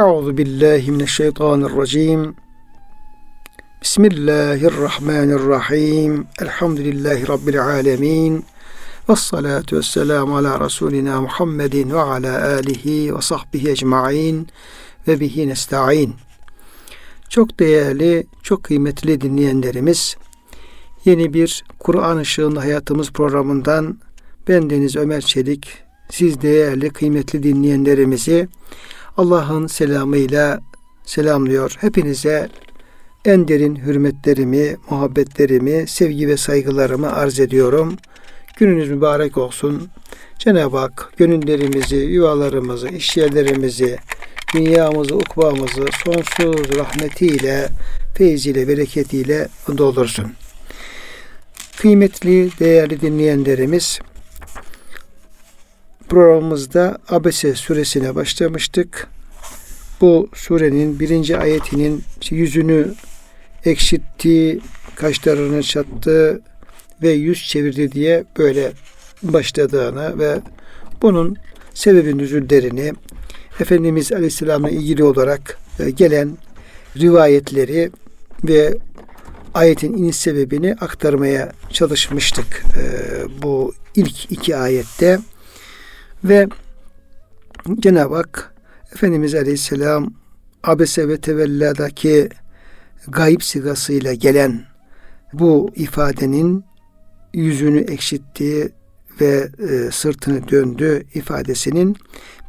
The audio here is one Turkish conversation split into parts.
Euzu billahi mineşşeytanirracim. Bismillahirrahmanirrahim. Elhamdülillahi rabbil alamin. Ves salatu vesselamu ala Resulina Muhammedin ve ala alihi ve sahbihi ecmain ve bihi nesta'in. Çok değerli, çok kıymetli dinleyenlerimiz, yeni bir Kur'an ışığında hayatımız programından ben Deniz Ömer Çelik, siz değerli, kıymetli dinleyenlerimizi Allah'ın selamıyla selamlıyor. Hepinize en derin hürmetlerimi, muhabbetlerimi, sevgi ve saygılarımı arz ediyorum. Gününüz mübarek olsun. Cenab-ı Hak gönüllerimizi, yuvalarımızı, işyerlerimizi, dünyamızı, ukbamızı sonsuz rahmetiyle, feyziyle, bereketiyle doldursun. Kıymetli, değerli dinleyenlerimiz, programımızda Abese suresine başlamıştık. Bu surenin birinci ayetinin yüzünü ekşitti, kaşlarını çattı ve yüz çevirdi diye böyle başladığını ve bunun sebebi nüzüllerini Efendimiz Aleyhisselam'la ilgili olarak e, gelen rivayetleri ve ayetin iniş sebebini aktarmaya çalışmıştık e, bu ilk iki ayette. Ve Cenab-ı Hak Efendimiz Aleyhisselam Abese ve Tevella'daki gayip sigasıyla gelen bu ifadenin yüzünü ekşittiği ve e, sırtını döndü ifadesinin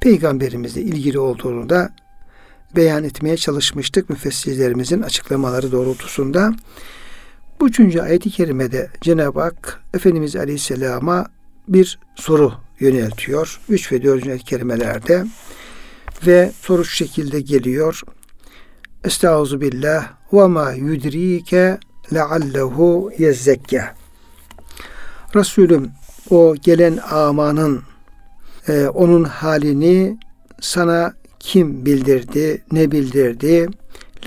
peygamberimizle ilgili olduğunu da beyan etmeye çalışmıştık müfessirlerimizin açıklamaları doğrultusunda. Bu üçüncü ayet-i kerimede Cenab-ı Hak Efendimiz Aleyhisselam'a bir soru yöneltiyor. Üç ve dördüncü ayet kerimelerde ve soru şu şekilde geliyor. Estaizu billah ve ma yudrike leallehu yezzekke. Resulüm o gelen amanın e, onun halini sana kim bildirdi, ne bildirdi?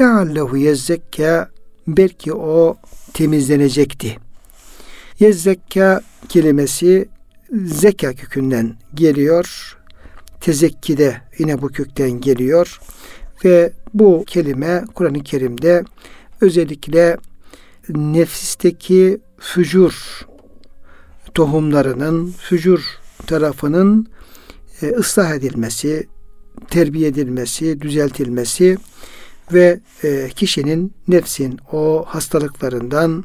Leallehu yezzekke belki o temizlenecekti. Yezzekka kelimesi zeka kökünden geliyor. Tezekkide yine bu kökten geliyor. Ve bu kelime Kur'an-ı Kerim'de özellikle nefisteki fücur tohumlarının, fücur tarafının e, ıslah edilmesi, terbiye edilmesi, düzeltilmesi ve e, kişinin nefsin o hastalıklarından,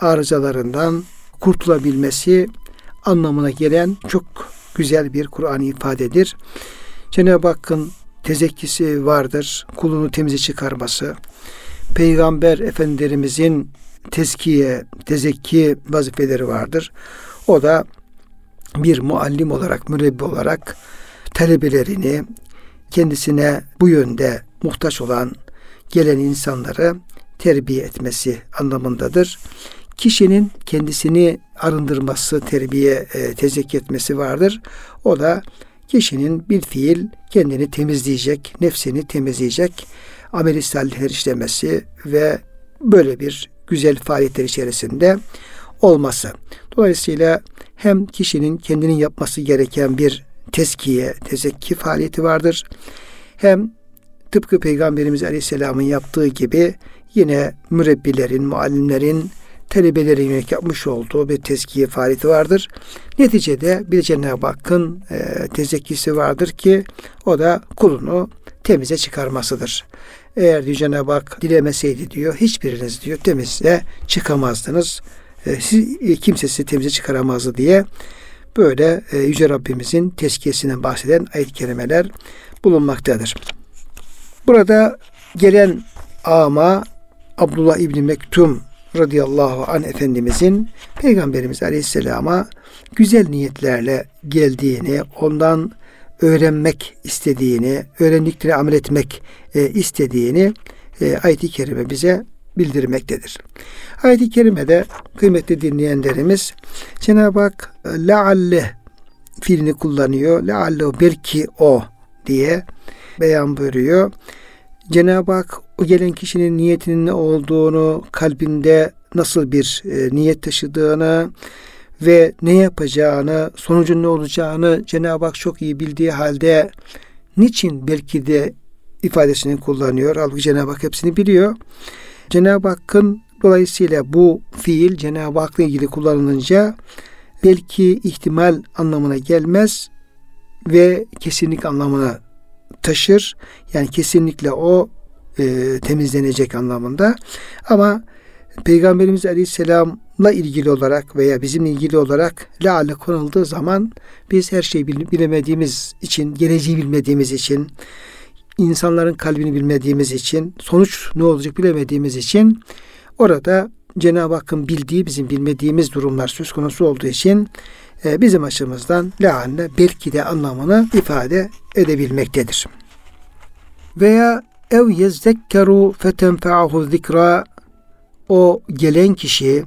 arızalarından kurtulabilmesi anlamına gelen çok güzel bir Kur'an ifadedir. Cenab-ı Hakk'ın tezekkisi vardır. Kulunu temize çıkarması. Peygamber Efendilerimizin tezkiye, tezekki vazifeleri vardır. O da bir muallim olarak, mürebbi olarak talebelerini kendisine bu yönde muhtaç olan gelen insanları terbiye etmesi anlamındadır kişinin kendisini arındırması, terbiye, e, tezekki etmesi vardır. O da kişinin bir fiil kendini temizleyecek, nefsini temizleyecek, amel-i salihler işlemesi ve böyle bir güzel faaliyetler içerisinde olması. Dolayısıyla hem kişinin kendinin yapması gereken bir tezkiye, tezekki faaliyeti vardır. Hem tıpkı Peygamberimiz Aleyhisselam'ın yaptığı gibi yine mürebbilerin, muallimlerin, talebelere yönelik yapmış olduğu bir tezkiye faaliyeti vardır. Neticede bir Cenab-ı Hakk'ın e, tezekkisi vardır ki o da kulunu temize çıkarmasıdır. Eğer diyor Cenab-ı Hak dilemeseydi diyor hiçbiriniz diyor temize çıkamazdınız. E, siz, e, kimse sizi temize çıkaramazdı diye böyle e, Yüce Rabbimizin tezkiyesinden bahseden ayet-i kerimeler bulunmaktadır. Burada gelen ama Abdullah İbni Mektum radıyallahu an Efendimizin Peygamberimiz Aleyhisselam'a güzel niyetlerle geldiğini, ondan öğrenmek istediğini, öğrendikleri amel etmek e, istediğini e, ayet-i kerime bize bildirmektedir. Ayet-i kerimede kıymetli dinleyenlerimiz Cenab-ı Hak lealle fiilini kullanıyor. Lealle belki o diye beyan buyuruyor. Cenab-ı Hak o gelen kişinin niyetinin ne olduğunu, kalbinde nasıl bir e, niyet taşıdığını ve ne yapacağını, sonucun ne olacağını Cenab-ı Hak çok iyi bildiği halde niçin belki de ifadesini kullanıyor. Halbuki Cenab-ı Hak hepsini biliyor. Cenab-ı Hakk'ın dolayısıyla bu fiil Cenab-ı Hak'la ilgili kullanılınca belki ihtimal anlamına gelmez ve kesinlik anlamına taşır. Yani kesinlikle o e, temizlenecek anlamında. Ama Peygamberimiz Aleyhisselam'la ilgili olarak veya bizimle ilgili olarak leale konulduğu zaman biz her şeyi bilemediğimiz için, geleceği bilmediğimiz için, insanların kalbini bilmediğimiz için, sonuç ne olacak bilemediğimiz için orada Cenab-ı Hakk'ın bildiği bizim bilmediğimiz durumlar söz konusu olduğu için e, bizim açımızdan leanne belki de anlamını ifade edebilmektedir. Veya ev yezzekkeru fetenfe'ahu zikra o gelen kişi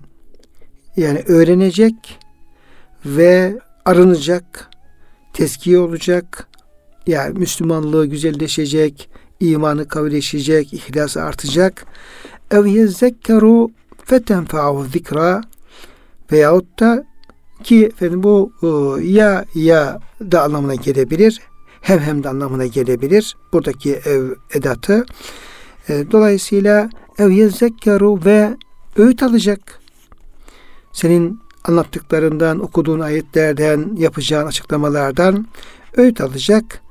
yani öğrenecek ve arınacak, tezkiye olacak, yani Müslümanlığı güzelleşecek, imanı kavleşecek, ihlası artacak. Ev yezzekkeru fetenfa'u zikra veyahut da ki efendim bu e, ya ya da anlamına gelebilir. Hem hem de anlamına gelebilir. Buradaki ev edatı. E, dolayısıyla ev yezzekkeru ve öğüt alacak. Senin anlattıklarından, okuduğun ayetlerden, yapacağın açıklamalardan öğüt alacak.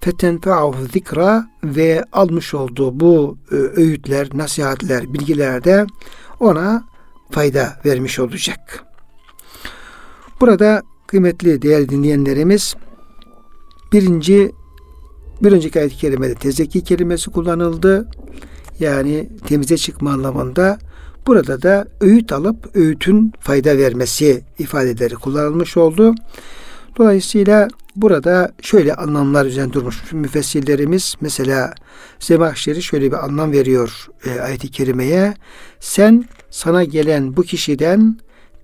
Fetenfe'ahu zikra ve almış olduğu bu e, öğütler, nasihatler, bilgilerde ona fayda vermiş olacak. Burada kıymetli değerli dinleyenlerimiz birinci bir önceki ayet-i kerimede tezeki kelimesi kullanıldı. Yani temize çıkma anlamında. Burada da öğüt alıp öğütün fayda vermesi ifadeleri kullanılmış oldu. Dolayısıyla burada şöyle anlamlar üzerine durmuş müfessirlerimiz. Mesela Zemahşeri şöyle bir anlam veriyor e, ayet-i kerimeye. Sen sana gelen bu kişiden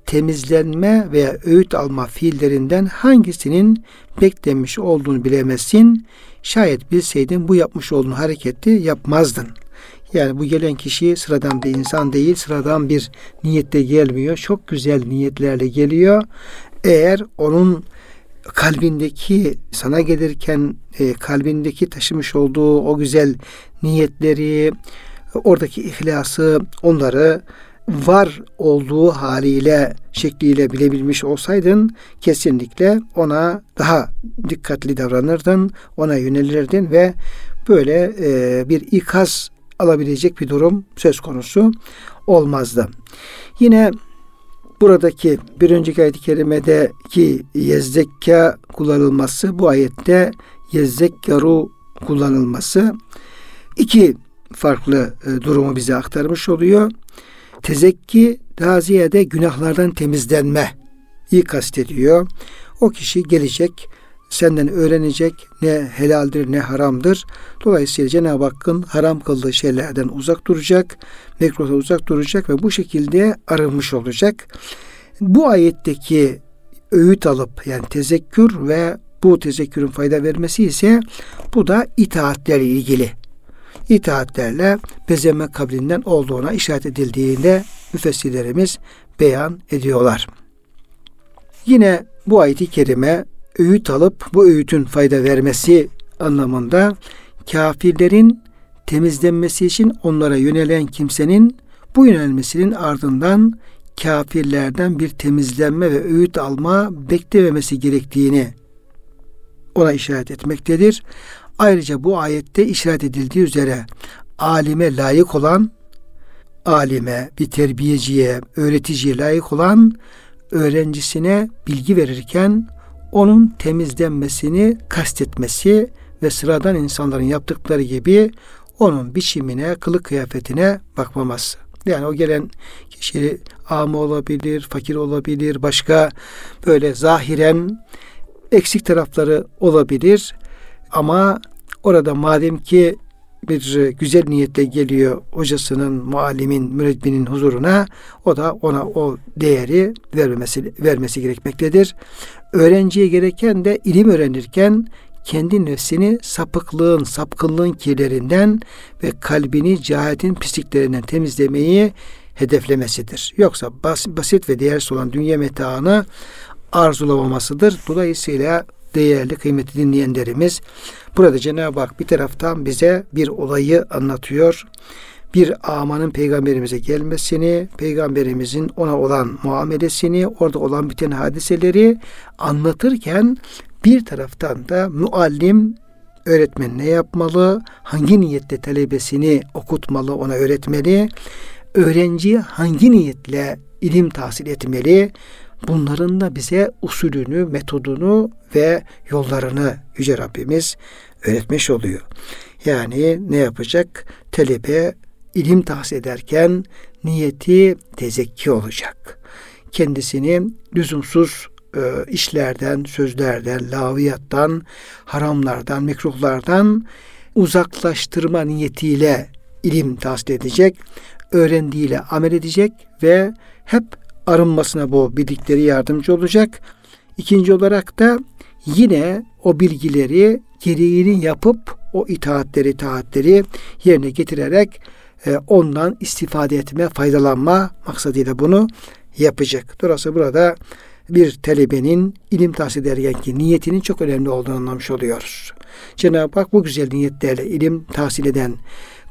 temizlenme veya öğüt alma fiillerinden hangisinin beklenmiş olduğunu bilemezsin. Şayet bilseydin bu yapmış olduğun hareketi yapmazdın. Yani bu gelen kişi sıradan bir insan değil, sıradan bir niyette gelmiyor. Çok güzel niyetlerle geliyor. Eğer onun kalbindeki sana gelirken e, kalbindeki taşımış olduğu o güzel niyetleri, oradaki ihlası, onları var olduğu haliyle, şekliyle bilebilmiş olsaydın kesinlikle ona daha dikkatli davranırdın, ona yönelirdin ve böyle e, bir ikaz alabilecek bir durum söz konusu olmazdı. Yine buradaki bir önceki ayet-i kerimedeki yezzekka kullanılması bu ayette yezzekkaru kullanılması iki farklı e, durumu bize aktarmış oluyor. Tezekki daha ziyade günahlardan temizlenme iyi kastediyor. O kişi gelecek, senden öğrenecek ne helaldir ne haramdır. Dolayısıyla Cenab-ı Hakk'ın haram kıldığı şeylerden uzak duracak, mekruhtan uzak duracak ve bu şekilde arınmış olacak. Bu ayetteki öğüt alıp yani tezekkür ve bu tezekkürün fayda vermesi ise bu da itaatlerle ilgili. İtaatlerle bezeme kablinden olduğuna işaret edildiğinde müfessirlerimiz beyan ediyorlar. Yine bu ayeti kerime öğüt alıp bu öğütün fayda vermesi anlamında kafirlerin temizlenmesi için onlara yönelen kimsenin bu yönelmesinin ardından kafirlerden bir temizlenme ve öğüt alma beklememesi gerektiğini ona işaret etmektedir. Ayrıca bu ayette işaret edildiği üzere alime layık olan alime, bir terbiyeciye, öğreticiye layık olan öğrencisine bilgi verirken onun temizlenmesini kastetmesi ve sıradan insanların yaptıkları gibi onun biçimine, kılık kıyafetine bakmaması. Yani o gelen kişi ama olabilir, fakir olabilir, başka böyle zahiren eksik tarafları olabilir. Ama orada madem ki bir güzel niyetle geliyor hocasının, muallimin, mürebbinin huzuruna o da ona o değeri vermesi, vermesi gerekmektedir. Öğrenciye gereken de ilim öğrenirken kendi nefsini sapıklığın, sapkınlığın kirlerinden ve kalbini cehaletin pisliklerinden temizlemeyi hedeflemesidir. Yoksa bas, basit ve değersiz olan dünya metaını arzulamamasıdır. Dolayısıyla değerli kıymetli dinleyenlerimiz. Burada Cenab-ı Hak bir taraftan bize bir olayı anlatıyor. Bir amanın peygamberimize gelmesini, peygamberimizin ona olan muamelesini, orada olan biten hadiseleri anlatırken bir taraftan da muallim öğretmen ne yapmalı, hangi niyetle talebesini okutmalı, ona öğretmeli, öğrenci hangi niyetle ilim tahsil etmeli, bunların da bize usulünü, metodunu ve yollarını Yüce Rabbimiz öğretmiş oluyor. Yani ne yapacak? Talebe ilim tahsil ederken niyeti tezekki olacak. Kendisini lüzumsuz e, işlerden, sözlerden, laviyattan, haramlardan, mikruhlardan uzaklaştırma niyetiyle ilim tahsil edecek, öğrendiğiyle amel edecek ve hep arınmasına bu bildikleri yardımcı olacak. İkinci olarak da yine o bilgileri gereğini yapıp o itaatleri, taatleri yerine getirerek e, ondan istifade etme, faydalanma maksadıyla bunu yapacak. Dolayısıyla burada bir talebenin ilim tahsil ederken ki niyetinin çok önemli olduğunu anlamış oluyoruz. Cenab-ı Hak bu güzel niyetlerle ilim tahsil eden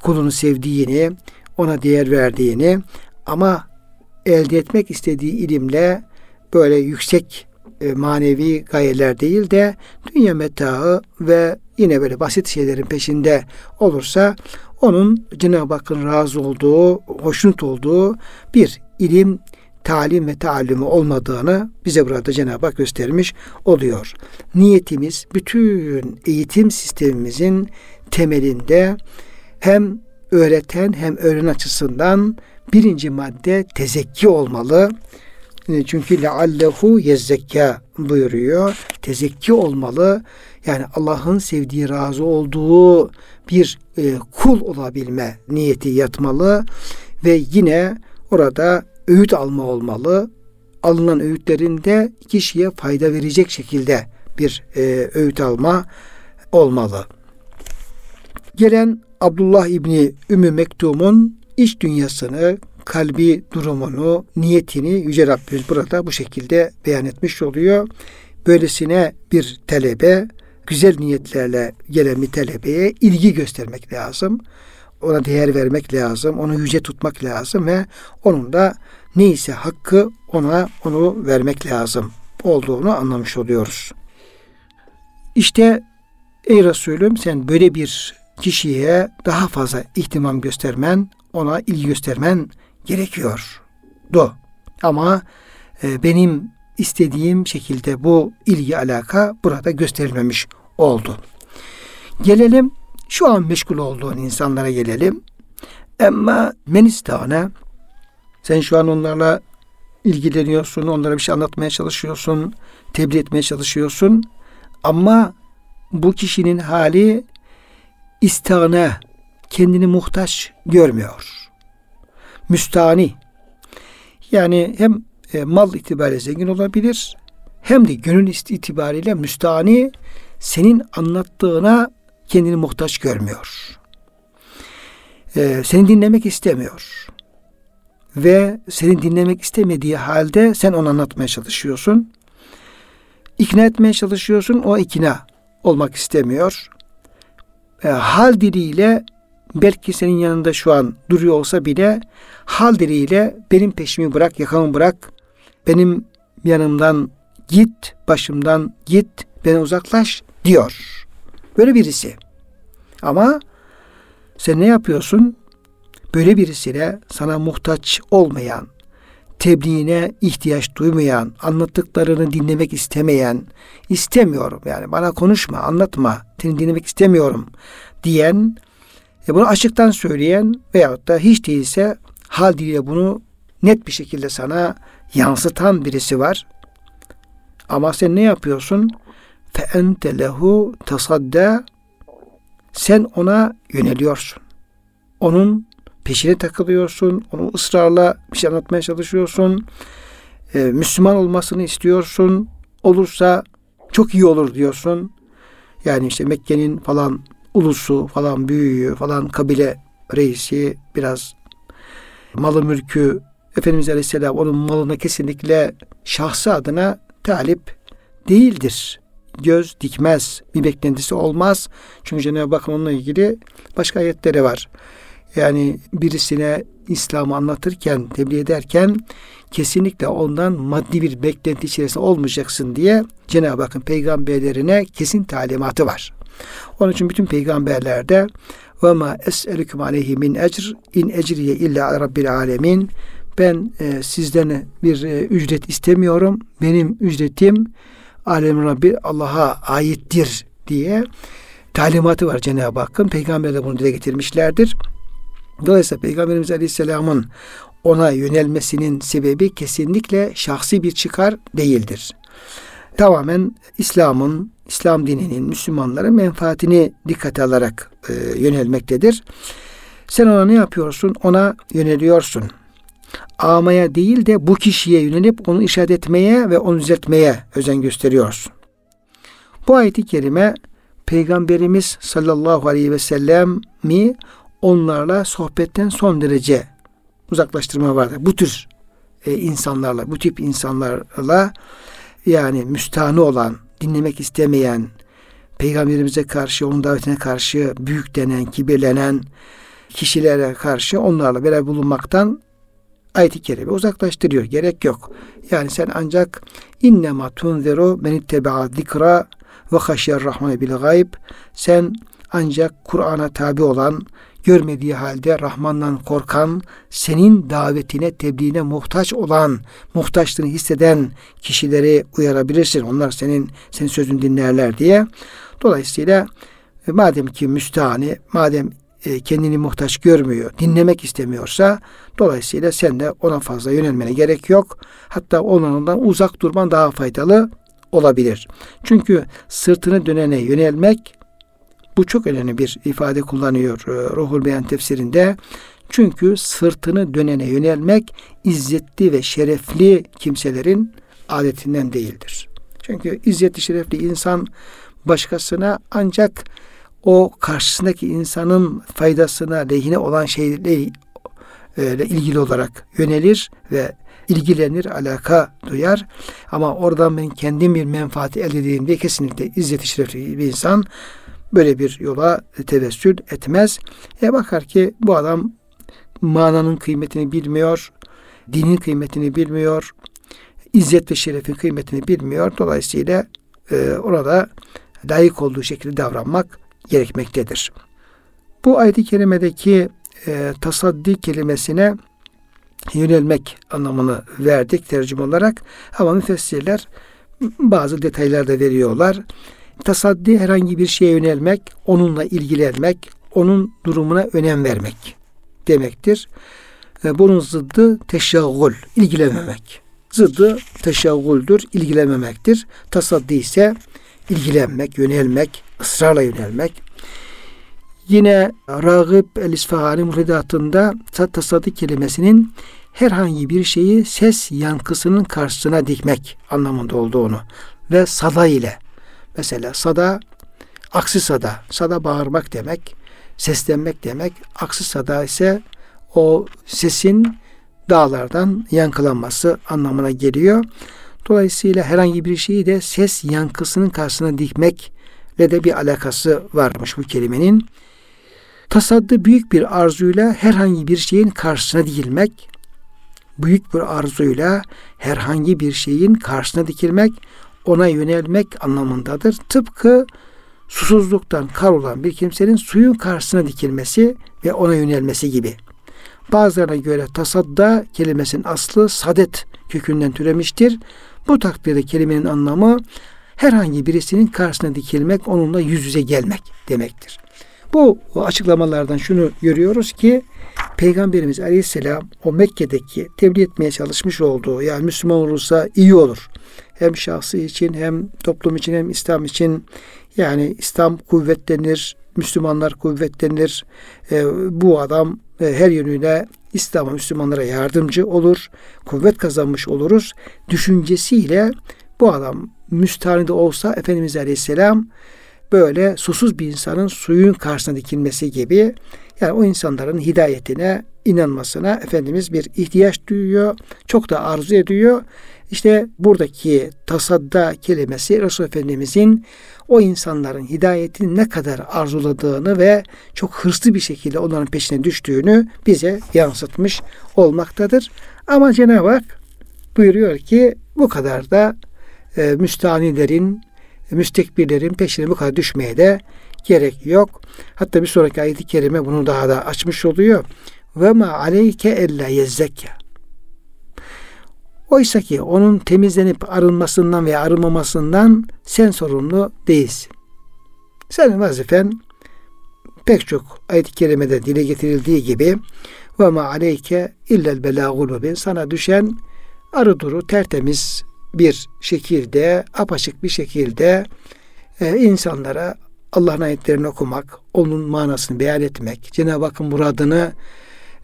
kulunu sevdiğini, ona değer verdiğini ama elde etmek istediği ilimle böyle yüksek e, manevi gayeler değil de dünya metaı ve yine böyle basit şeylerin peşinde olursa onun Cenab-ı Hakk'ın razı olduğu, hoşnut olduğu bir ilim, talim ve taallümü olmadığını bize burada Cenab-ı Hak göstermiş oluyor. Niyetimiz bütün eğitim sistemimizin temelinde hem öğreten hem öğren açısından birinci madde tezekki olmalı. E, çünkü leallehu yezzekka buyuruyor. Tezekki olmalı. Yani Allah'ın sevdiği, razı olduğu bir e, kul olabilme niyeti yatmalı ve yine orada öğüt alma olmalı. Alınan öğütlerinde kişiye fayda verecek şekilde bir e, öğüt alma olmalı. Gelen Abdullah İbni Ümmü Mektum'un iç dünyasını, kalbi durumunu, niyetini Yüce Rabbimiz burada bu şekilde beyan etmiş oluyor. Böylesine bir talebe, güzel niyetlerle gelen bir talebeye ilgi göstermek lazım. Ona değer vermek lazım, onu yüce tutmak lazım ve onun da neyse hakkı ona onu vermek lazım olduğunu anlamış oluyoruz. İşte ey Resulüm sen böyle bir kişiye daha fazla ihtimam göstermen, ona ilgi göstermen gerekiyor. Do. Ama e, benim istediğim şekilde bu ilgi alaka burada gösterilmemiş oldu. Gelelim şu an meşgul olduğun insanlara gelelim. Ama menistane sen şu an onlarla ilgileniyorsun, onlara bir şey anlatmaya çalışıyorsun, tebliğ etmeye çalışıyorsun. Ama bu kişinin hali istane, kendini muhtaç görmüyor. Müstani. Yani hem e, mal itibariyle zengin olabilir hem de gönül itibariyle müstani senin anlattığına kendini muhtaç görmüyor. Ee, seni dinlemek istemiyor. Ve seni dinlemek istemediği halde sen onu anlatmaya çalışıyorsun. İkna etmeye çalışıyorsun. O ikna olmak istemiyor. E, hal diliyle belki senin yanında şu an duruyor olsa bile hal diliyle benim peşimi bırak, yakamı bırak, benim yanımdan git, başımdan git, beni uzaklaş diyor. Böyle birisi. Ama sen ne yapıyorsun? Böyle birisiyle sana muhtaç olmayan, tebliğine ihtiyaç duymayan, anlattıklarını dinlemek istemeyen, istemiyorum yani bana konuşma, anlatma, seni dinlemek istemiyorum diyen, e bunu açıktan söyleyen veyahut da hiç değilse hal diliyle bunu net bir şekilde sana yansıtan birisi var. Ama sen ne yapıyorsun? Fe ente lehu tasadda sen ona yöneliyorsun. Onun peşine takılıyorsun. Onu ısrarla bir şey anlatmaya çalışıyorsun. Ee, Müslüman olmasını istiyorsun. Olursa çok iyi olur diyorsun. Yani işte Mekke'nin falan ulusu falan büyüğü falan kabile reisi biraz malı mülkü Efendimiz Aleyhisselam onun malına kesinlikle şahsı adına talip değildir. göz dikmez. Bir beklentisi olmaz. Çünkü Cenab-ı Hak onunla ilgili başka ayetleri var. Yani birisine İslam'ı anlatırken, tebliğ ederken kesinlikle ondan maddi bir beklenti içerisinde olmayacaksın diye Cenab-ı Hakk'ın peygamberlerine kesin talimatı var. Onun için bütün peygamberlerde ve ma es'elüküm aleyhi min ecr in ecriye illa rabbil alemin ben e, sizden bir e, ücret istemiyorum. Benim ücretim alem Rabbi Allah'a aittir diye talimatı var Cenab-ı Hakk'ın. Peygamberler bunu dile getirmişlerdir. Dolayısıyla Peygamberimiz Aleyhisselam'ın ona yönelmesinin sebebi kesinlikle şahsi bir çıkar değildir. Tamamen İslam'ın, İslam dininin, Müslümanların menfaatini dikkate alarak e, yönelmektedir. Sen ona ne yapıyorsun? Ona yöneliyorsun. Amaya değil de bu kişiye yönelip onu işaret etmeye ve onu düzeltmeye özen gösteriyorsun. Bu ayeti kerime Peygamberimiz sallallahu aleyhi ve sellemi onlarla sohbetten son derece uzaklaştırma vardır. Bu tür e, insanlarla, bu tip insanlarla yani müstahını olan, dinlemek istemeyen, peygamberimize karşı, onun davetine karşı büyük denen, kibirlenen kişilere karşı onlarla beraber bulunmaktan ayet-i kerime uzaklaştırıyor. Gerek yok. Yani sen ancak innema tunziru men itteba zikra ve haşyer rahmane bil gayb. Sen ancak Kur'an'a tabi olan, görmediği halde Rahman'dan korkan, senin davetine, tebliğine muhtaç olan, muhtaçlığını hisseden kişileri uyarabilirsin. Onlar senin senin sözünü dinlerler diye. Dolayısıyla e, madem ki müstahane, madem e, kendini muhtaç görmüyor, dinlemek istemiyorsa dolayısıyla sen de ona fazla yönelmene gerek yok. Hatta ondan uzak durman daha faydalı olabilir. Çünkü sırtını dönene yönelmek bu çok önemli bir ifade kullanıyor e, Ruhul Beyan tefsirinde. Çünkü sırtını dönene yönelmek izzetli ve şerefli kimselerin adetinden değildir. Çünkü izzetli şerefli insan başkasına ancak o karşısındaki insanın faydasına, lehine olan şeyle e, ilgili olarak yönelir ve ilgilenir, alaka duyar. Ama oradan ben kendim bir menfaati elde edeyim diye kesinlikle izzet şerefli bir insan böyle bir yola tevessül etmez. E bakar ki bu adam mananın kıymetini bilmiyor, dinin kıymetini bilmiyor, izzet ve şerefin kıymetini bilmiyor. Dolayısıyla e, orada layık olduğu şekilde davranmak gerekmektedir. Bu ayet-i kerimedeki e, tasaddi kelimesine yönelmek anlamını verdik tercüme olarak ama müfessirler bazı detaylar da veriyorlar. Tasaddi herhangi bir şeye yönelmek, onunla ilgilenmek, onun durumuna önem vermek demektir. E, bunun zıddı teşaggul, ilgilenmemek. Zıddı teşaggüldür, ilgilenmemektir. Tasaddi ise ilgilenmek, yönelmek, ısrarla yönelmek. Yine Ragıp el-İsfahani Muhridatında tasaddi kelimesinin herhangi bir şeyi ses yankısının karşısına dikmek anlamında olduğunu ve sada ile mesela sada aksi sada sada bağırmak demek seslenmek demek aksi sada ise o sesin dağlardan yankılanması anlamına geliyor. Dolayısıyla herhangi bir şeyi de ses yankısının karşısına dikmekle de bir alakası varmış bu kelimenin. Tasaddı büyük bir arzuyla herhangi bir şeyin karşısına dikilmek, büyük bir arzuyla herhangi bir şeyin karşısına dikilmek, ona yönelmek anlamındadır. Tıpkı susuzluktan kar bir kimsenin suyun karşısına dikilmesi ve ona yönelmesi gibi. Bazılarına göre tasadda kelimesinin aslı sadet kökünden türemiştir. Bu takdirde kelimenin anlamı herhangi birisinin karşısına dikilmek, onunla yüz yüze gelmek demektir. Bu açıklamalardan şunu görüyoruz ki Peygamberimiz Aleyhisselam o Mekke'deki tebliğ etmeye çalışmış olduğu yani Müslüman olursa iyi olur. Hem şahsı için hem toplum için hem İslam için yani İslam kuvvetlenir, Müslümanlar kuvvetlenir. E, bu adam e, her yönüyle İslam'a, Müslümanlara yardımcı olur, kuvvet kazanmış oluruz. Düşüncesiyle bu adam müstahane olsa Efendimiz Aleyhisselam böyle susuz bir insanın suyun karşısına dikilmesi gibi Yani o insanların hidayetine, inanmasına Efendimiz bir ihtiyaç duyuyor. Çok da arzu ediyor. İşte buradaki tasadda kelimesi Resul Efendimizin o insanların hidayetini ne kadar arzuladığını ve çok hırslı bir şekilde onların peşine düştüğünü bize yansıtmış olmaktadır. Ama Cenab-ı Hak buyuruyor ki bu kadar da e, müstanilerin, müstekbirlerin peşine bu kadar düşmeye de gerek yok. Hatta bir sonraki ayet-i kerime bunu daha da açmış oluyor. Ve ma aleyke ella yezzekya. Oysa ki onun temizlenip arınmasından veya arınmamasından sen sorumlu değilsin. Senin vazifen pek çok ayet-i kerimede dile getirildiği gibi ve ma aleyke illel belagul sana düşen arı duru tertemiz bir şekilde apaçık bir şekilde e, insanlara Allah'ın ayetlerini okumak, onun manasını beyan etmek, Cenab-ı Hakk'ın muradını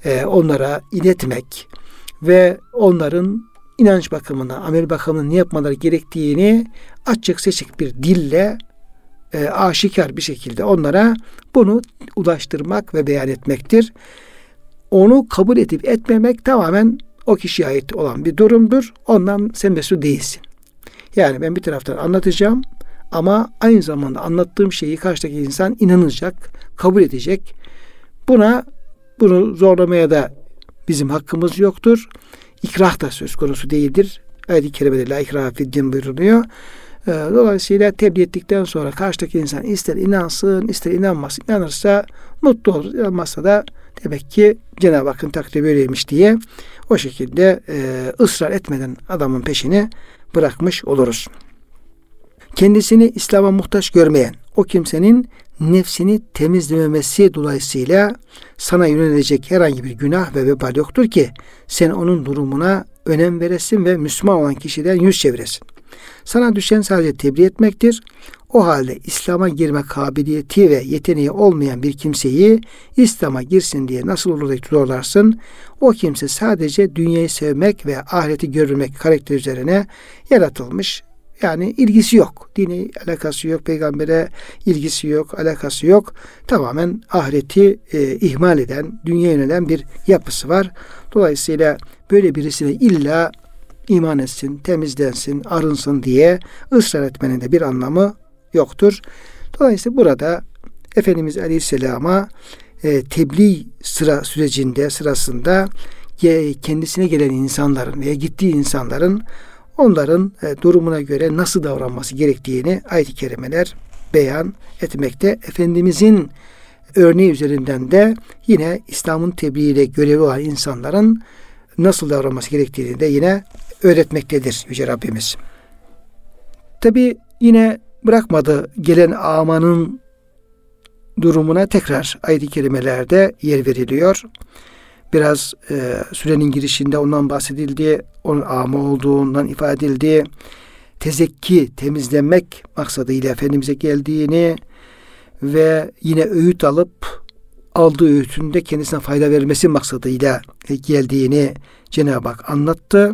e, onlara iletmek ve onların inanç bakımına, amel bakımına ne yapmaları gerektiğini açık seçik bir dille e, aşikar bir şekilde onlara bunu ulaştırmak ve beyan etmektir. Onu kabul edip etmemek tamamen o kişiye ait olan bir durumdur. Ondan sen mesul değilsin. Yani ben bir taraftan anlatacağım ama aynı zamanda anlattığım şeyi karşıdaki insan inanacak, kabul edecek. Buna bunu zorlamaya da bizim hakkımız yoktur. İkrah da söz konusu değildir. Ayet-i kerimede la ikrah fiddin buyuruluyor. Ee, dolayısıyla tebliğ ettikten sonra karşıdaki insan ister inansın, ister inanmasın. İnanırsa mutlu olur. İnanmazsa da demek ki Cenab-ı Hakk'ın takdiri böyleymiş diye o şekilde e, ısrar etmeden adamın peşini bırakmış oluruz. Kendisini İslam'a muhtaç görmeyen o kimsenin nefsini temizlememesi dolayısıyla sana yönelecek herhangi bir günah ve vebal yoktur ki sen onun durumuna önem veresin ve Müslüman olan kişiden yüz çeviresin. Sana düşen sadece tebliğ etmektir. O halde İslam'a girme kabiliyeti ve yeteneği olmayan bir kimseyi İslam'a girsin diye nasıl olur da zorlarsın? O kimse sadece dünyayı sevmek ve ahireti görmek karakter üzerine yaratılmış yani ilgisi yok. Dini alakası yok. Peygambere ilgisi yok. Alakası yok. Tamamen ahireti e, ihmal eden, dünya yönelen bir yapısı var. Dolayısıyla böyle birisine illa iman etsin, temizlensin, arınsın diye ısrar etmenin de bir anlamı yoktur. Dolayısıyla burada Efendimiz Aleyhisselam'a e, tebliğ sıra sürecinde sırasında kendisine gelen insanların veya gittiği insanların onların e, durumuna göre nasıl davranması gerektiğini ayet-i kerimeler beyan etmekte. Efendimizin örneği üzerinden de yine İslam'ın tebliğiyle görevi olan insanların nasıl davranması gerektiğini de yine öğretmektedir Yüce Rabbimiz. Tabi yine bırakmadı gelen amanın durumuna tekrar ayet-i kerimelerde yer veriliyor biraz e, sürenin girişinde ondan bahsedildi. Onun ama olduğundan ifade edildi. Tezekki, temizlenmek maksadıyla Efendimiz'e geldiğini ve yine öğüt alıp aldığı öğütünde kendisine fayda vermesi maksadıyla geldiğini Cenab-ı Hak anlattı.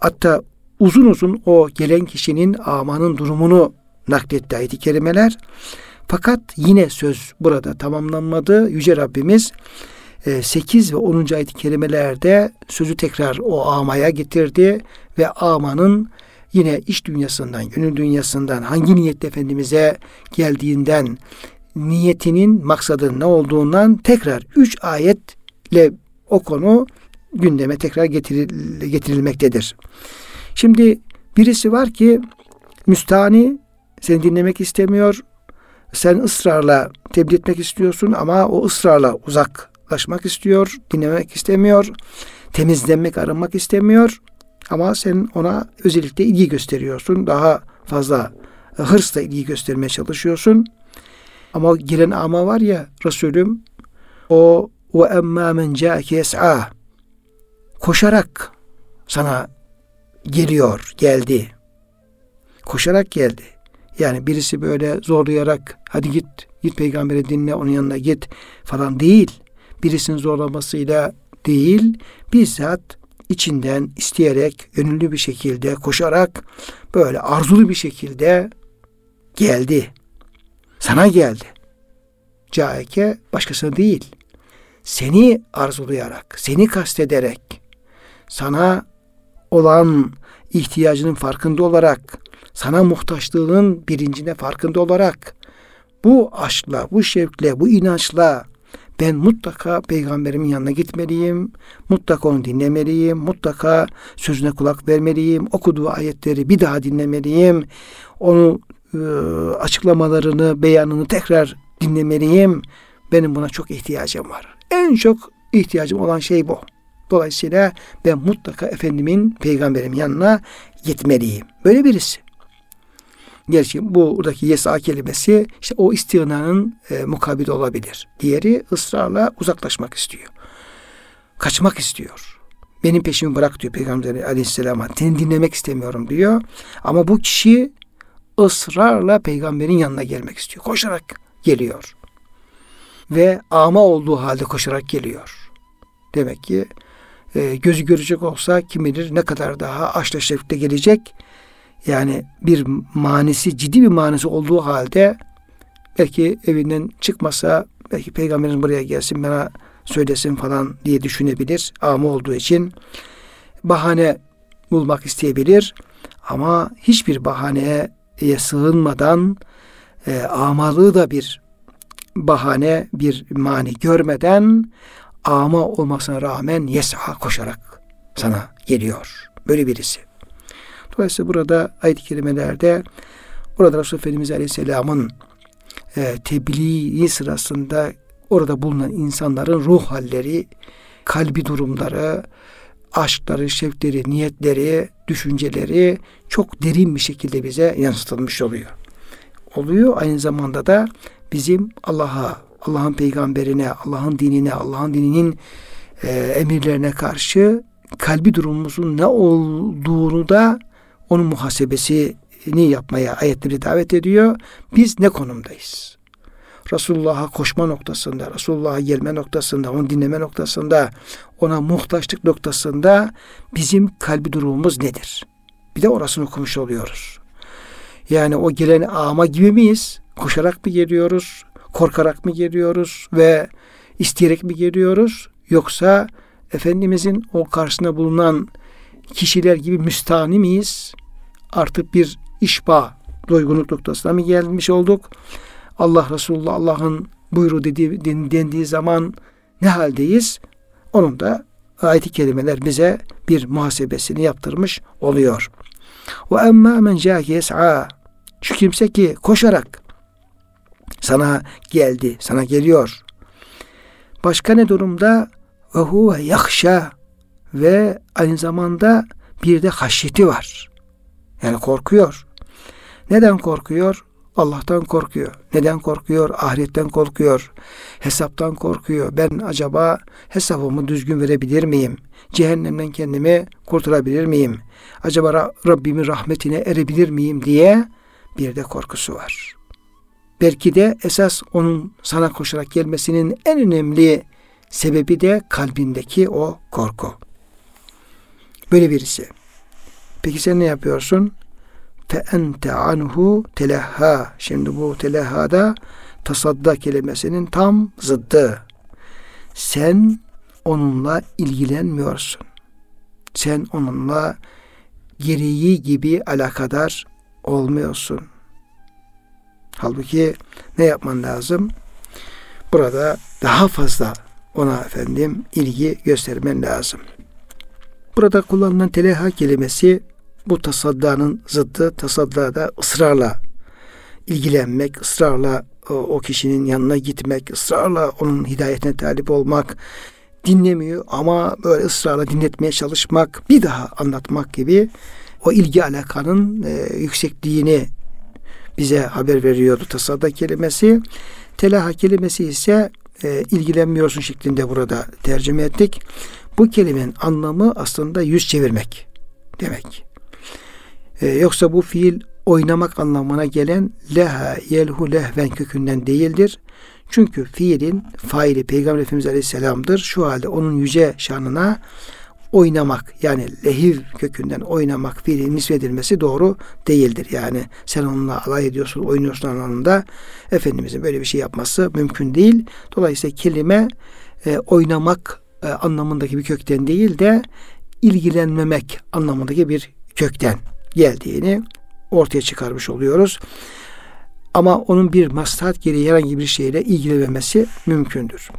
Hatta uzun uzun o gelen kişinin amanın durumunu nakletti ayet-i kerimeler. Fakat yine söz burada tamamlanmadı. Yüce Rabbimiz 8 e, ve 10. ayet-i kerimelerde sözü tekrar o amaya getirdi ve amanın yine iş dünyasından, gönül dünyasından hangi niyetle Efendimiz'e geldiğinden niyetinin maksadının ne olduğundan tekrar üç ayetle o konu gündeme tekrar getiril, getirilmektedir. Şimdi birisi var ki müstani seni dinlemek istemiyor. Sen ısrarla tebliğ etmek istiyorsun ama o ısrarla uzak ulaşmak istiyor, dinlemek istemiyor, temizlenmek, arınmak istemiyor. Ama sen ona özellikle ilgi gösteriyorsun. Daha fazla hırsla ilgi göstermeye çalışıyorsun. Ama giren ama var ya Resulüm o ve emmâ men câke koşarak sana geliyor, geldi. Koşarak geldi. Yani birisi böyle zorlayarak hadi git, git peygamberi dinle, onun yanına git falan değil birisinin zorlamasıyla değil, bizzat içinden isteyerek, gönüllü bir şekilde, koşarak, böyle arzulu bir şekilde geldi. Sana geldi. Caike başkasına değil. seni arzulayarak, seni kastederek, sana olan ihtiyacının farkında olarak, sana muhtaçlığının birincine farkında olarak, bu aşkla, bu şevkle, bu inançla ben mutlaka peygamberimin yanına gitmeliyim. Mutlaka onu dinlemeliyim. Mutlaka sözüne kulak vermeliyim. Okuduğu ayetleri bir daha dinlemeliyim. Onu e, açıklamalarını, beyanını tekrar dinlemeliyim. Benim buna çok ihtiyacım var. En çok ihtiyacım olan şey bu. Dolayısıyla ben mutlaka Efendimin, peygamberimin yanına gitmeliyim. Böyle birisi. Gerçi buradaki yesa kelimesi işte o istinanın e, mukabili olabilir. Diğeri ısrarla uzaklaşmak istiyor. Kaçmak istiyor. Benim peşimi bırak diyor Peygamber aleyhisselama. Seni dinlemek istemiyorum diyor. Ama bu kişi ısrarla peygamberin yanına gelmek istiyor. Koşarak geliyor. Ve ama olduğu halde koşarak geliyor. Demek ki e, gözü görecek olsa kim bilir ne kadar daha şevkle gelecek yani bir manisi, ciddi bir manisi olduğu halde belki evinden çıkmasa belki peygamberin buraya gelsin bana söylesin falan diye düşünebilir. Ama olduğu için bahane bulmak isteyebilir. Ama hiçbir bahaneye sığınmadan e, amalığı da bir bahane, bir mani görmeden ama olmasına rağmen yes'a koşarak sana geliyor. Böyle birisi. Dolayısıyla burada ayet-i kerimelerde burada Resulullah Efendimiz Aleyhisselam'ın e, tebliği sırasında orada bulunan insanların ruh halleri, kalbi durumları, aşkları, şevkleri, niyetleri, düşünceleri çok derin bir şekilde bize yansıtılmış oluyor. Oluyor aynı zamanda da bizim Allah'a, Allah'ın peygamberine, Allah'ın dinine, Allah'ın dininin e, emirlerine karşı kalbi durumumuzun ne olduğunu da onun muhasebesini yapmaya ayetleri davet ediyor. Biz ne konumdayız? Resulullah'a koşma noktasında, Resulullah'a gelme noktasında, onu dinleme noktasında, ona muhtaçlık noktasında bizim kalbi durumumuz nedir? Bir de orasını okumuş oluyoruz. Yani o gelen ama gibi miyiz? Koşarak mı geliyoruz? Korkarak mı geliyoruz? Ve isteyerek mi geliyoruz? Yoksa Efendimizin o karşısında bulunan kişiler gibi müstahni miyiz? Artık bir işba, doygunluk noktasına mı gelmiş olduk? Allah Resulullah Allah'ın buyruğu dediği, dendiği zaman ne haldeyiz? Onun da ayet-i kerimeler bize bir muhasebesini yaptırmış oluyor. Ve emma men yes'a şu kimse ki koşarak sana geldi, sana geliyor. Başka ne durumda? Ve huve yakşa ve aynı zamanda bir de haşyeti var. Yani korkuyor. Neden korkuyor? Allah'tan korkuyor. Neden korkuyor? Ahiretten korkuyor. Hesaptan korkuyor. Ben acaba hesabımı düzgün verebilir miyim? Cehennemden kendimi kurtarabilir miyim? Acaba Rabbimin rahmetine erebilir miyim diye bir de korkusu var. Belki de esas onun sana koşarak gelmesinin en önemli sebebi de kalbindeki o korku. Böyle birisi. Peki sen ne yapıyorsun? Fe ente anhu telehha. Şimdi bu telehhada tasadda kelimesinin tam zıddı. Sen onunla ilgilenmiyorsun. Sen onunla gereği gibi alakadar olmuyorsun. Halbuki ne yapman lazım? Burada daha fazla ona efendim ilgi göstermen lazım. Burada kullanılan teleha kelimesi bu tasaddanın zıddı. Tasadda da ısrarla ilgilenmek, ısrarla o, o kişinin yanına gitmek, ısrarla onun hidayetine talip olmak, dinlemiyor ama böyle ısrarla dinletmeye çalışmak, bir daha anlatmak gibi o ilgi alakanın e, yüksekliğini bize haber veriyordu tasadda kelimesi. Telaha kelimesi ise e, ilgilenmiyorsun şeklinde burada tercüme ettik. Bu kelimenin anlamı aslında yüz çevirmek demek. Ee, yoksa bu fiil oynamak anlamına gelen leha yelhu lehven kökünden değildir. Çünkü fiilin faili Peygamber Efendimiz Aleyhisselam'dır. Şu halde onun yüce şanına oynamak yani lehiv kökünden oynamak fiilin nisbedilmesi doğru değildir. Yani sen onunla alay ediyorsun, oynuyorsun anlamında Efendimizin böyle bir şey yapması mümkün değil. Dolayısıyla kelime e, oynamak e, anlamındaki bir kökten değil de ilgilenmemek anlamındaki bir kökten geldiğini ortaya çıkarmış oluyoruz. Ama onun bir maslahat gereği herhangi bir şeyle ilgilenmemesi mümkündür.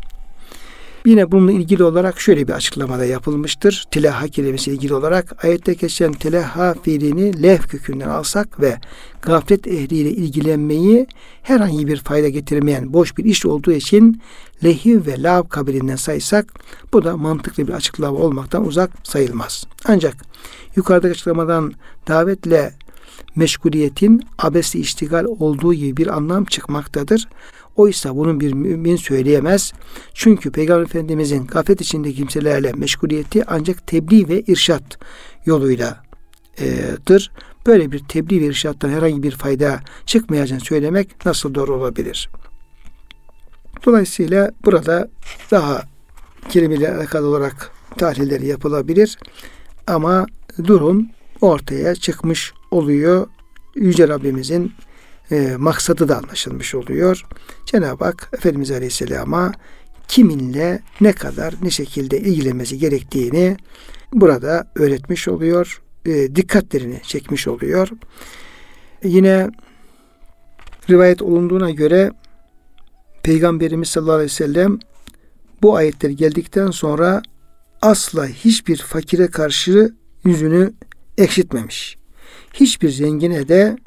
Yine bununla ilgili olarak şöyle bir açıklamada yapılmıştır. Telaha kelimesiyle ilgili olarak ayette geçen telaha fiilini lev kökünden alsak ve gaflet ehliyle ilgilenmeyi herhangi bir fayda getirmeyen boş bir iş olduğu için lehiv ve lav kabilinden saysak bu da mantıklı bir açıklama olmaktan uzak sayılmaz. Ancak yukarıdaki açıklamadan davetle meşguliyetin abesli iştigal olduğu gibi bir anlam çıkmaktadır. Oysa bunun bir mümin söyleyemez. Çünkü Peygamber Efendimizin gaflet içinde kimselerle meşguliyeti ancak tebliğ ve irşat yoluyladır. Böyle bir tebliğ ve irşattan herhangi bir fayda çıkmayacağını söylemek nasıl doğru olabilir? Dolayısıyla burada daha kelimeyle alakalı olarak tahlilleri yapılabilir. Ama durum ortaya çıkmış oluyor. Yüce Rabbimizin e, maksadı da anlaşılmış oluyor. Cenab-ı Hak Efendimiz Aleyhisselam'a kiminle ne kadar ne şekilde ilgilenmesi gerektiğini burada öğretmiş oluyor. E, dikkatlerini çekmiş oluyor. Yine rivayet olunduğuna göre Peygamberimiz sallallahu aleyhi ve sellem bu ayetler geldikten sonra asla hiçbir fakire karşı yüzünü ekşitmemiş. Hiçbir zengine de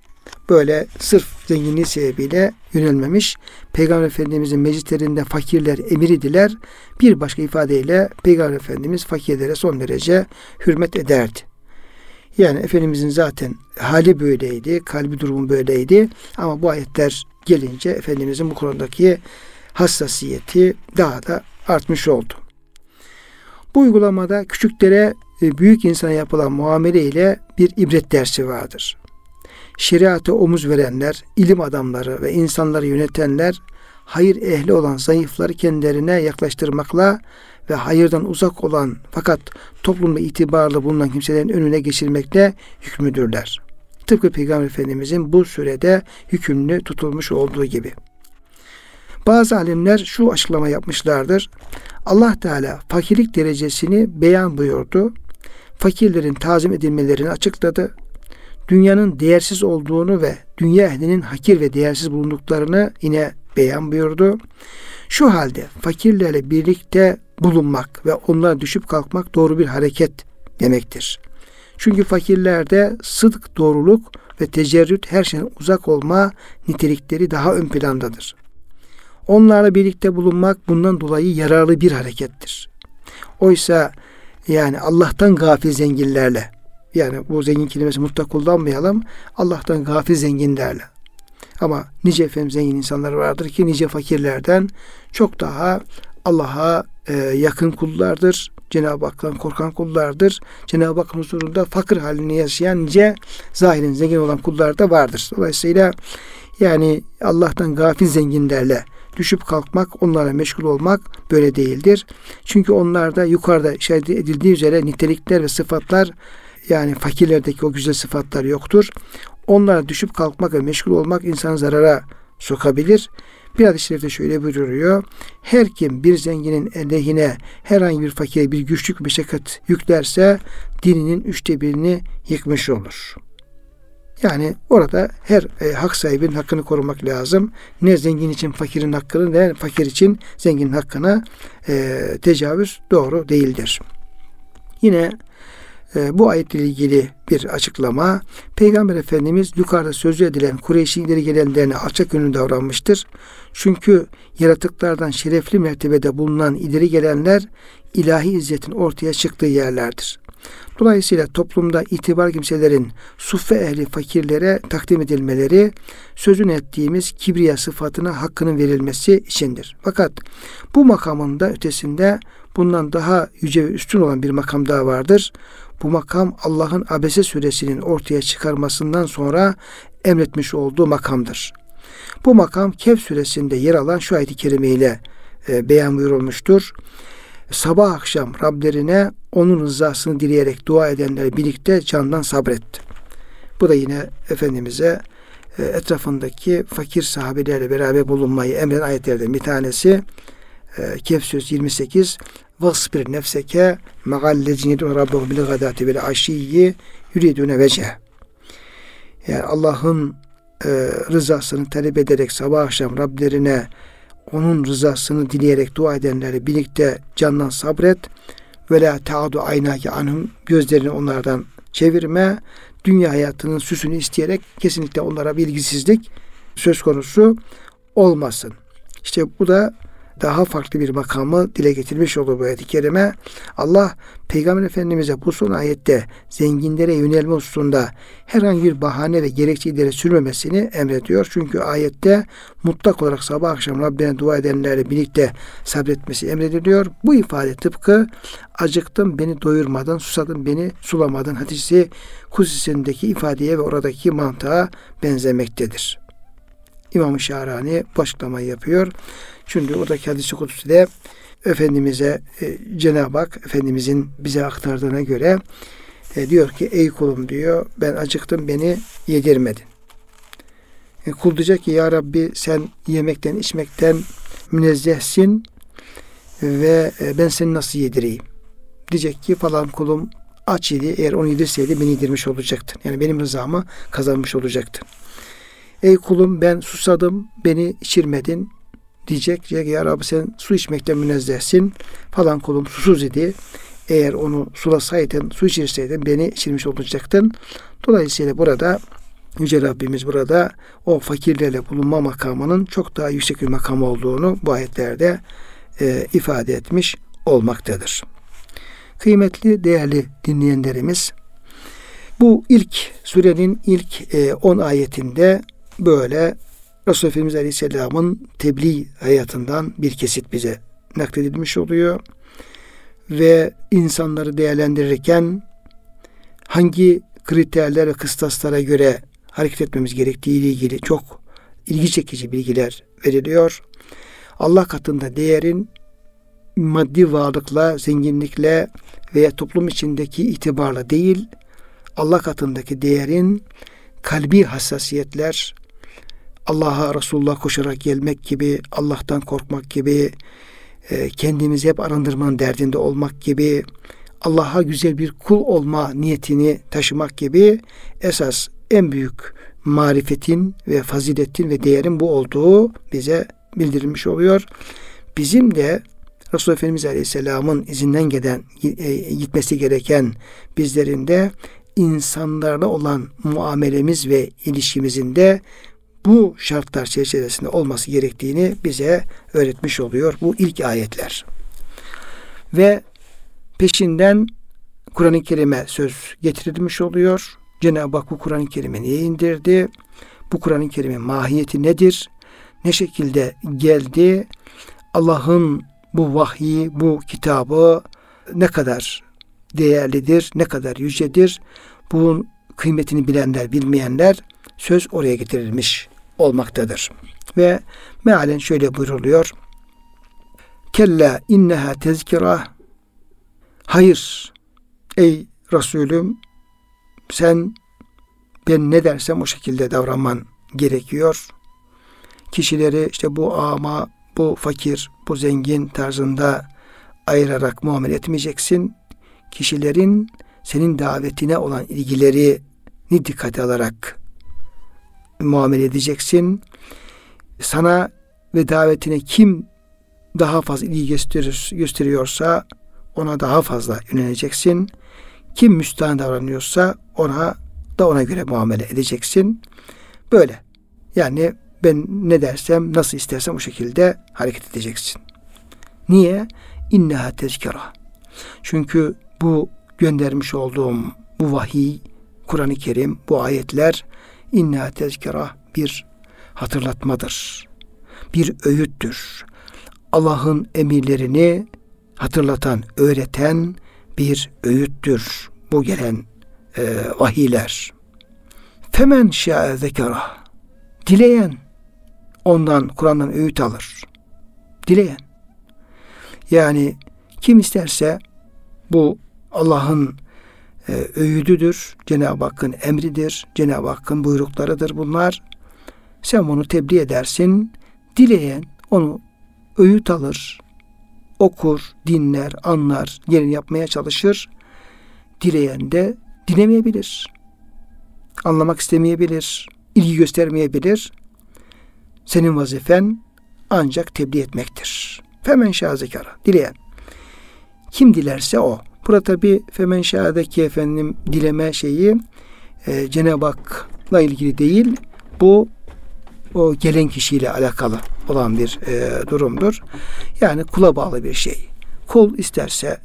böyle sırf zenginliği sebebiyle yönelmemiş. Peygamber Efendimizin meclislerinde fakirler emiridiler. Bir başka ifadeyle Peygamber Efendimiz fakirlere son derece hürmet ederdi. Yani Efendimizin zaten hali böyleydi, kalbi durumu böyleydi. Ama bu ayetler gelince Efendimizin bu konudaki hassasiyeti daha da artmış oldu. Bu uygulamada küçüklere büyük insana yapılan muamele ile bir ibret dersi vardır şeriate omuz verenler, ilim adamları ve insanları yönetenler hayır ehli olan zayıfları kendilerine yaklaştırmakla ve hayırdan uzak olan fakat toplumda itibarlı bulunan kimselerin önüne geçirmekle hükmüdürler. Tıpkı Peygamber Efendimizin bu sürede hükümlü tutulmuş olduğu gibi. Bazı alimler şu açıklama yapmışlardır. Allah Teala fakirlik derecesini beyan buyurdu. Fakirlerin tazim edilmelerini açıkladı dünyanın değersiz olduğunu ve dünya ehlinin hakir ve değersiz bulunduklarını yine beyan buyurdu. Şu halde fakirlerle birlikte bulunmak ve onlara düşüp kalkmak doğru bir hareket demektir. Çünkü fakirlerde sıdk, doğruluk ve tecerrüt her şeyden uzak olma nitelikleri daha ön plandadır. Onlarla birlikte bulunmak bundan dolayı yararlı bir harekettir. Oysa yani Allah'tan gafil zenginlerle yani bu zengin kelimesi mutlak kullanmayalım. Allah'tan gafil zengin derler. Ama nice efendim zengin insanlar vardır ki nice fakirlerden çok daha Allah'a e, yakın kullardır. Cenab-ı Hak'tan korkan kullardır. Cenab-ı Hakk'ın huzurunda fakir halini yaşayan nice zahirin zengin olan kullar da vardır. Dolayısıyla yani Allah'tan gafil zenginlerle düşüp kalkmak, onlara meşgul olmak böyle değildir. Çünkü onlarda yukarıda işaret edildiği üzere nitelikler ve sıfatlar yani fakirlerdeki o güzel sıfatlar yoktur. Onlara düşüp kalkmak ve meşgul olmak insanı zarara sokabilir. Bir hadis-i şerifte şöyle buyuruyor. Her kim bir zenginin lehine herhangi bir fakire bir güçlük meşakkat yüklerse dininin üçte birini yıkmış olur. Yani orada her e, hak sahibinin hakkını korumak lazım. Ne zengin için fakirin hakkını ne fakir için zenginin hakkına e, tecavüz doğru değildir. Yine bu ayetle ilgili bir açıklama. Peygamber Efendimiz yukarıda sözü edilen Kureyş'in ileri gelenlerine alçak yönlü davranmıştır. Çünkü yaratıklardan şerefli mertebede bulunan ileri gelenler ilahi izzetin ortaya çıktığı yerlerdir. Dolayısıyla toplumda itibar kimselerin suffe ehli fakirlere takdim edilmeleri sözün ettiğimiz kibriya sıfatına hakkının verilmesi içindir. Fakat bu makamın da ötesinde bundan daha yüce ve üstün olan bir makam daha vardır. Bu makam Allah'ın Abese suresinin ortaya çıkarmasından sonra emretmiş olduğu makamdır. Bu makam Kehf suresinde yer alan şu ayet-i kerime ile e, beyan buyurulmuştur. Sabah akşam Rablerine onun rızasını dileyerek dua edenler birlikte candan sabretti. Bu da yine Efendimiz'e e, etrafındaki fakir sahabelerle beraber bulunmayı emreden ayetlerden bir tanesi. e, Kehf söz 28 Vasbir nefseke me'allezine rabbuhu bil gadati vel aşiyyi yuridune vece. Yani Allah'ın e, rızasını talep ederek sabah akşam Rablerine onun rızasını dileyerek dua edenleri birlikte candan sabret ve la taadu aynaki anhum gözlerini onlardan çevirme dünya hayatının süsünü isteyerek kesinlikle onlara bilgisizlik söz konusu olmasın. İşte bu da daha farklı bir makamı dile getirmiş olur bu ayet-i kerime. Allah Peygamber Efendimiz'e bu son ayette zenginlere yönelme hususunda herhangi bir bahane ve gerekçe ileri sürmemesini emrediyor. Çünkü ayette mutlak olarak sabah akşam Rabbine dua edenlerle birlikte sabretmesi emrediliyor. Bu ifade tıpkı acıktım beni doyurmadın, susadım beni sulamadın hadisi kusisindeki ifadeye ve oradaki mantığa benzemektedir. İmam-ı Şahrani bu açıklamayı yapıyor. Çünkü oradaki hadisi kutsuda Efendimiz'e e, Cenab-ı Hak Efendimiz'in bize aktardığına göre e, diyor ki ey kulum diyor ben acıktım beni yedirmedin. E, kul diyecek ki ya Rabbi sen yemekten içmekten münezzehsin ve e, ben seni nasıl yedireyim? Diyecek ki falan kulum aç idi eğer onu yedirseydi beni yedirmiş olacaktın. Yani benim rızamı kazanmış olacaktın. Ey kulum ben susadım beni içirmedin diyecek. Diyecek ya Rabbi sen su içmekten münezzehsin. Falan kulum susuz idi. Eğer onu sulasaydın, su içirseydin beni içirmiş olacaktın. Dolayısıyla burada Yüce Rabbimiz burada o fakirlerle bulunma makamının çok daha yüksek bir makam olduğunu bu ayetlerde e, ifade etmiş olmaktadır. Kıymetli, değerli dinleyenlerimiz, bu ilk surenin ilk 10 e, ayetinde böyle Resulullah Efendimiz Aleyhisselam'ın tebliğ hayatından bir kesit bize nakledilmiş oluyor. Ve insanları değerlendirirken hangi kriterler ve kıstaslara göre hareket etmemiz gerektiği ile ilgili çok ilgi çekici bilgiler veriliyor. Allah katında değerin maddi varlıkla, zenginlikle veya toplum içindeki itibarla değil, Allah katındaki değerin kalbi hassasiyetler, Allah'a Resulullah koşarak gelmek gibi, Allah'tan korkmak gibi, e, kendimizi hep arındırmanın derdinde olmak gibi, Allah'a güzel bir kul olma niyetini taşımak gibi esas en büyük marifetin ve faziletin ve değerin bu olduğu bize bildirilmiş oluyor. Bizim de Resulullah Efendimiz Aleyhisselam'ın izinden gelen e, gitmesi gereken bizlerin de insanlarla olan muamelemiz ve ilişkimizin de bu şartlar çerçevesinde olması gerektiğini bize öğretmiş oluyor bu ilk ayetler. Ve peşinden Kur'an-ı Kerim'e söz getirilmiş oluyor. Cenab-ı Hak bu Kur'an-ı Kerim'i niye indirdi? Bu Kur'an-ı Kerim'in mahiyeti nedir? Ne şekilde geldi? Allah'ın bu vahyi, bu kitabı ne kadar değerlidir, ne kadar yücedir? Bunun kıymetini bilenler, bilmeyenler söz oraya getirilmiş olmaktadır. Ve mealen şöyle buyruluyor. Kella inneha tezkira Hayır ey Resulüm sen ben ne dersem o şekilde davranman gerekiyor. Kişileri işte bu ama, bu fakir, bu zengin tarzında ayırarak muamele etmeyeceksin. Kişilerin senin davetine olan ilgilerini dikkate alarak muamele edeceksin. Sana ve davetine kim daha fazla ilgi gösterir, gösteriyorsa ona daha fazla yöneleceksin. Kim müstahane davranıyorsa ona da ona göre muamele edeceksin. Böyle. Yani ben ne dersem, nasıl istersem o şekilde hareket edeceksin. Niye? İnneha tezkara. Çünkü bu göndermiş olduğum bu vahiy, Kur'an-ı Kerim, bu ayetler inna tezkira bir hatırlatmadır. Bir öğüttür. Allah'ın emirlerini hatırlatan, öğreten bir öğüttür. Bu gelen e, vahiyler. Femen şa'e zekara. Dileyen ondan Kur'an'dan öğüt alır. Dileyen. Yani kim isterse bu Allah'ın öğüdüdür. Cenab-ı Hakk'ın emridir. Cenab-ı Hakk'ın buyruklarıdır bunlar. Sen bunu tebliğ edersin. Dileyen onu öğüt alır. okur, dinler, anlar, yerini yapmaya çalışır. Dileyen de dilemeyebilir. Anlamak istemeyebilir, ilgi göstermeyebilir. Senin vazifen ancak tebliğ etmektir. Femen şazekara, dileyen. Kim dilerse o. Burada tabi femen şa'daki efendim dileme şeyi e, Cenab-ı Hak'la ilgili değil. Bu o gelen kişiyle alakalı olan bir e, durumdur. Yani kula bağlı bir şey. Kul isterse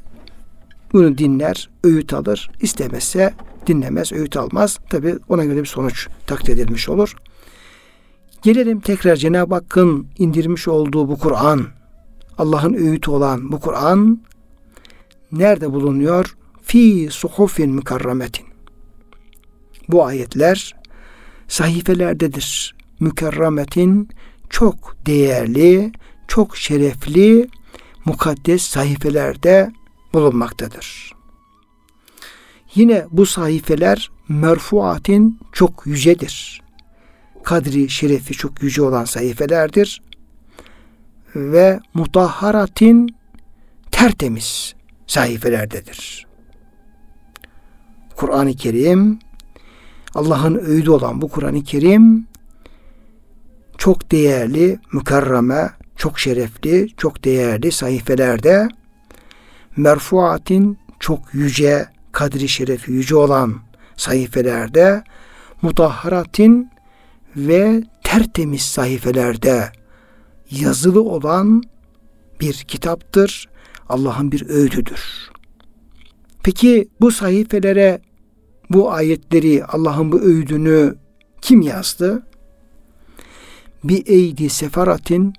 bunu dinler, öğüt alır. İstemezse dinlemez, öğüt almaz. Tabi ona göre bir sonuç takdir edilmiş olur. Gelelim tekrar Cenab-ı Hakk'ın indirmiş olduğu bu Kur'an, Allah'ın öğütü olan bu Kur'an nerede bulunuyor? Fi suhufin mükerremetin. Bu ayetler sahifelerdedir. Mükerremetin çok değerli, çok şerefli, mukaddes sahifelerde bulunmaktadır. Yine bu sahifeler merfuatin çok yücedir. Kadri şerefi çok yüce olan sahifelerdir. Ve mutahharatin tertemiz sahifelerdedir. Kur'an-ı Kerim Allah'ın öğüdü olan bu Kur'an-ı Kerim çok değerli, mükerreme, çok şerefli, çok değerli sayfelerde merfuatin çok yüce, kadri şerefi yüce olan sayfelerde mutahharatin ve tertemiz sayfelerde yazılı olan bir kitaptır. Allah'ın bir öğüdüdür. Peki bu sayfelere bu ayetleri, Allah'ın bu öğüdünü kim yazdı? Bir eydi sefaratin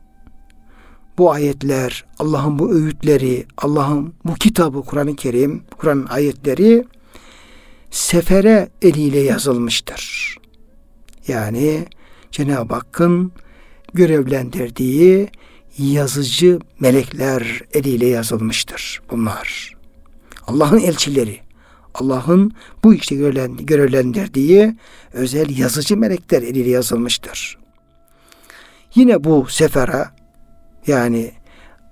bu ayetler, Allah'ın bu öğütleri, Allah'ın bu kitabı, Kur'an-ı Kerim, Kur'an'ın ayetleri sefere eliyle yazılmıştır. Yani Cenab-ı Hakk'ın görevlendirdiği yazıcı melekler eliyle yazılmıştır bunlar. Allah'ın elçileri, Allah'ın bu işte görevlendirdiği özel yazıcı melekler eliyle yazılmıştır. Yine bu sefere yani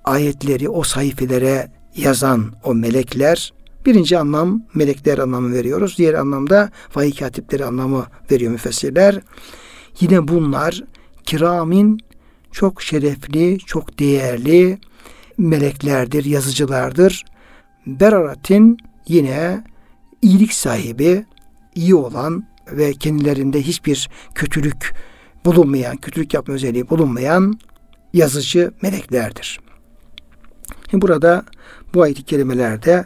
ayetleri o sayfelere yazan o melekler birinci anlam melekler anlamı veriyoruz. Diğer anlamda vahiy katipleri anlamı veriyor müfessirler. Yine bunlar kiramin çok şerefli, çok değerli meleklerdir, yazıcılardır. Beraratin yine iyilik sahibi, iyi olan ve kendilerinde hiçbir kötülük bulunmayan, kötülük yapma özelliği bulunmayan yazıcı meleklerdir. Burada bu ayet-i kerimelerde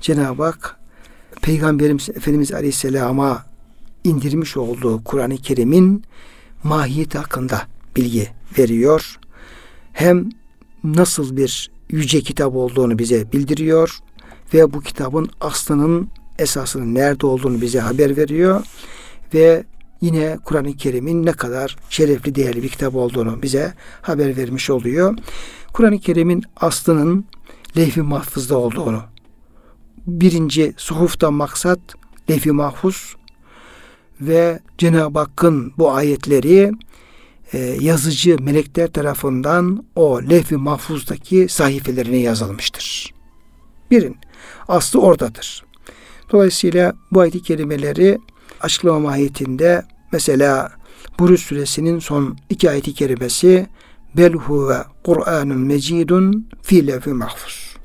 Cenab-ı Hak Peygamberimiz Efendimiz Aleyhisselam'a indirmiş olduğu Kur'an-ı Kerim'in mahiyeti hakkında bilgi veriyor. Hem nasıl bir yüce kitap olduğunu bize bildiriyor ve bu kitabın aslının esasının nerede olduğunu bize haber veriyor ve yine Kur'an-ı Kerim'in ne kadar şerefli değerli bir kitap olduğunu bize haber vermiş oluyor. Kur'an-ı Kerim'in aslının lehvi mahfızda olduğunu birinci suhuftan maksat lehvi mahfuz ve Cenab-ı Hakk'ın bu ayetleri e, yazıcı melekler tarafından o lehvi mahfuzdaki sahifelerine yazılmıştır. Birin aslı oradadır. Dolayısıyla bu ayet-i kerimeleri açıklama mahiyetinde mesela Buruş suresinin son iki ayet-i kerimesi bel huve Kur'anun mecidun fi levh mahfuz.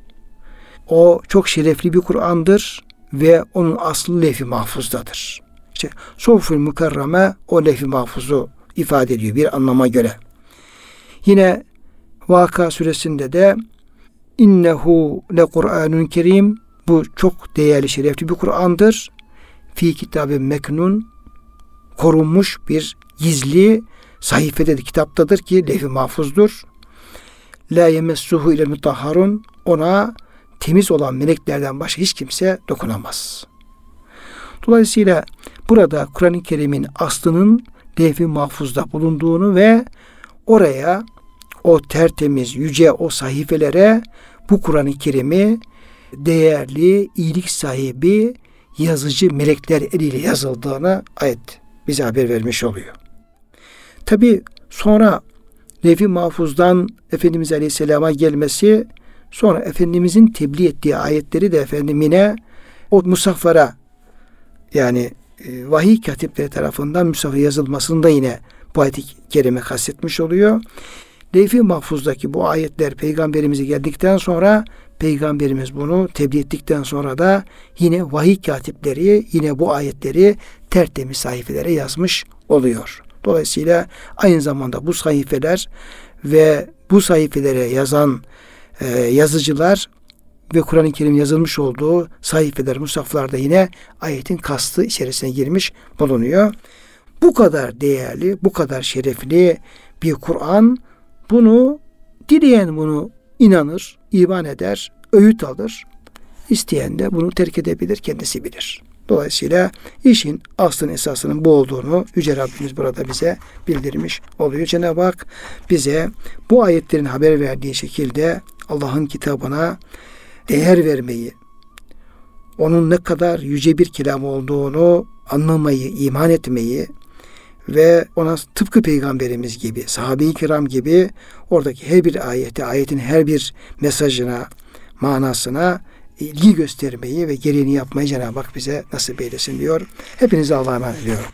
O çok şerefli bir Kur'an'dır ve onun aslı levh-i mahfuzdadır. İşte Soful Mükerreme o levh-i mahfuzu ifade ediyor bir anlama göre. Yine Vaka suresinde de innehu le Kur'anun kerim bu çok değerli şerefli bir Kur'an'dır. Fi kitabı meknun korunmuş bir gizli sayfededir, kitaptadır ki levh-i mahfuzdur. La yemessuhu ile mutahharun ona temiz olan meleklerden başka hiç kimse dokunamaz. Dolayısıyla burada Kur'an-ı Kerim'in aslının levh-i mahfuzda bulunduğunu ve oraya o tertemiz, yüce o sahifelere bu Kur'an-ı Kerim'i değerli, iyilik sahibi yazıcı melekler eliyle yazıldığını ayet bize haber vermiş oluyor. Tabi sonra Levh-i Mahfuz'dan Efendimiz Aleyhisselam'a gelmesi Sonra Efendimizin tebliğ ettiği ayetleri de efendim yine o musaflara yani e, vahiy katipleri tarafından musaffa yazılmasını da yine bu ayet-i kerime kastetmiş oluyor. Leyfi mahfuzdaki bu ayetler peygamberimize geldikten sonra peygamberimiz bunu tebliğ ettikten sonra da yine vahiy katipleri yine bu ayetleri tertemiz sayfelere yazmış oluyor. Dolayısıyla aynı zamanda bu sayfeler ve bu sayfelere yazan e, yazıcılar ve Kur'an-ı Kerim yazılmış olduğu sayfeler, musaflarda yine ayetin kastı içerisine girmiş bulunuyor. Bu kadar değerli, bu kadar şerefli bir Kur'an bunu dileyen bunu inanır, iman eder, öğüt alır. İsteyen de bunu terk edebilir, kendisi bilir. Dolayısıyla işin aslın esasının bu olduğunu Yüce Rabbimiz burada bize bildirmiş oluyor. Cenab-ı Hak bize bu ayetlerin haber verdiği şekilde Allah'ın kitabına değer vermeyi, onun ne kadar yüce bir kelam olduğunu anlamayı, iman etmeyi ve ona tıpkı peygamberimiz gibi, sahabe-i kiram gibi oradaki her bir ayete, ayetin her bir mesajına, manasına ilgi göstermeyi ve gereğini yapmayı Cenab-ı Hak bize nasip eylesin diyor. Hepinize Allah'a emanet ediyorum.